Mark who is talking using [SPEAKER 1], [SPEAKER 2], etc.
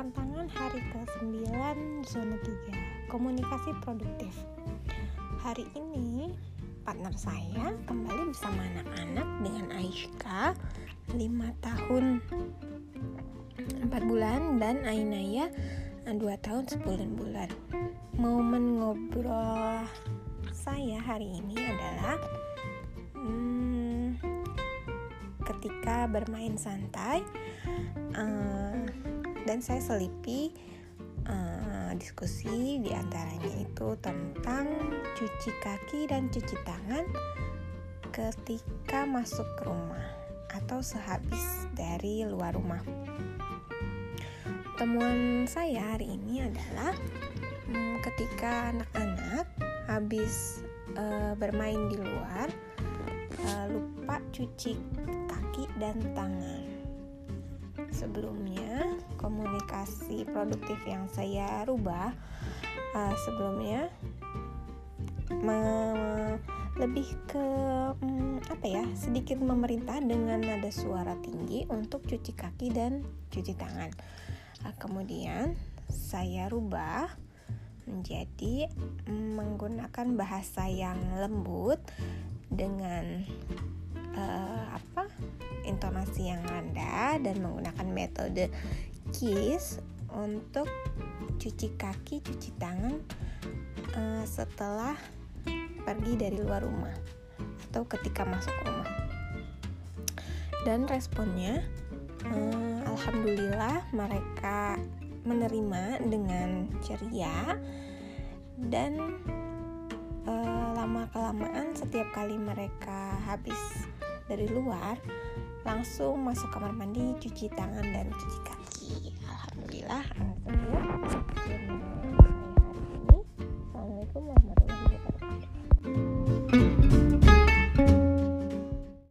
[SPEAKER 1] Tantangan hari ke-9 zona 3, komunikasi produktif. Hari ini partner saya kembali bersama anak-anak dengan Aishka 5 tahun 4 bulan dan Ainaya 2 tahun 10 bulan. Momen ngobrol saya hari ini adalah hmm, ketika bermain santai uh, dan saya selipi uh, diskusi di antaranya itu tentang cuci kaki dan cuci tangan ketika masuk ke rumah atau sehabis dari luar rumah. Temuan saya hari ini adalah hmm, ketika anak-anak habis uh, bermain di luar uh, lupa cuci kaki dan tangan sebelumnya komunikasi produktif yang saya rubah uh, sebelumnya me lebih ke um, apa ya sedikit memerintah dengan nada suara tinggi untuk cuci kaki dan cuci tangan. Uh, kemudian saya rubah menjadi menggunakan bahasa yang lembut dengan uh, apa intonasi yang rendah dan menggunakan metode kiss untuk cuci kaki, cuci tangan uh, setelah pergi dari luar rumah atau ketika masuk rumah. Dan responnya, uh, alhamdulillah mereka menerima dengan ceria dan uh, lama kelamaan setiap kali mereka habis dari luar langsung masuk kamar mandi cuci tangan dan cuci kaki. Alhamdulillah assalamualaikum